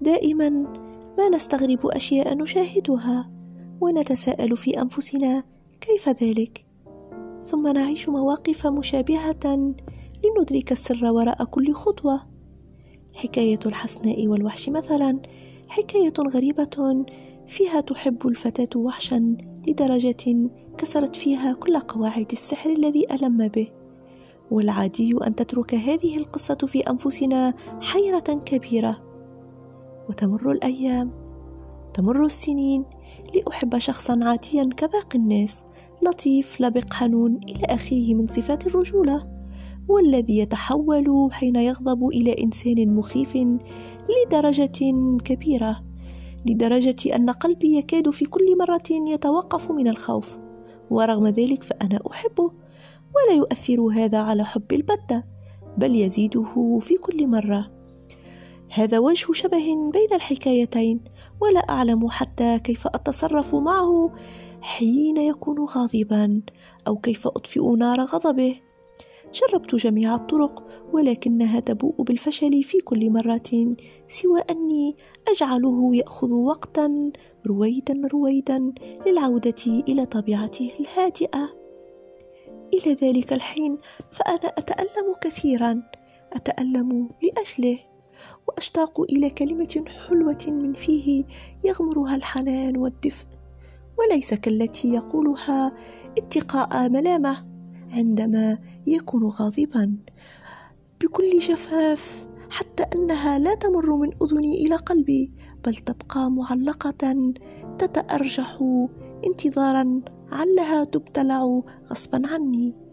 ودائما ما نستغرب أشياء نشاهدها ونتساءل في أنفسنا كيف ذلك؟ ثم نعيش مواقف مشابهة لندرك السر وراء كل خطوة. حكاية الحسناء والوحش مثلا حكاية غريبة فيها تحب الفتاة وحشا لدرجة كسرت فيها كل قواعد السحر الذي ألم به. والعادي أن تترك هذه القصة في أنفسنا حيرة كبيرة. وتمر الأيام تمر السنين. لأحب شخصا عاديا كباقي الناس لطيف لبق حنون إلى آخره من صفات الرجولة. والذي يتحول حين يغضب إلى إنسان مخيف لدرجة كبيرة لدرجة أن قلبي يكاد في كل مرة يتوقف من الخوف. ورغم ذلك فأنا أحبه ولا يؤثر هذا على حب البتة بل يزيده في كل مرة. هذا وجه شبه بين الحكايتين ولا أعلم حتى كيف أتصرف معه حين يكون غاضبا أو كيف أطفئ نار غضبه. جربت جميع الطرق ولكنها تبوء بالفشل في كل مرة سوى أني أجعله يأخذ وقتا رويدا رويدا للعودة إلى طبيعته الهادئة. إلى ذلك الحين فأنا أتألم كثيرا أتألم لأجله. وأشتاق إلى كلمة حلوة من فيه يغمرها الحنان والدفء وليس كالتي يقولها اتقاء ملامة عندما يكون غاضبا. بكل جفاف حتى أنها لا تمر من أذني إلى قلبي بل تبقى معلقة تتأرجح انتظارا علها تبتلع غصبا عني.